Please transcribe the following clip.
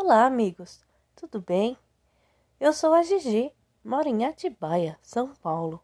Olá, amigos, tudo bem? Eu sou a Gigi, moro em Atibaia, São Paulo.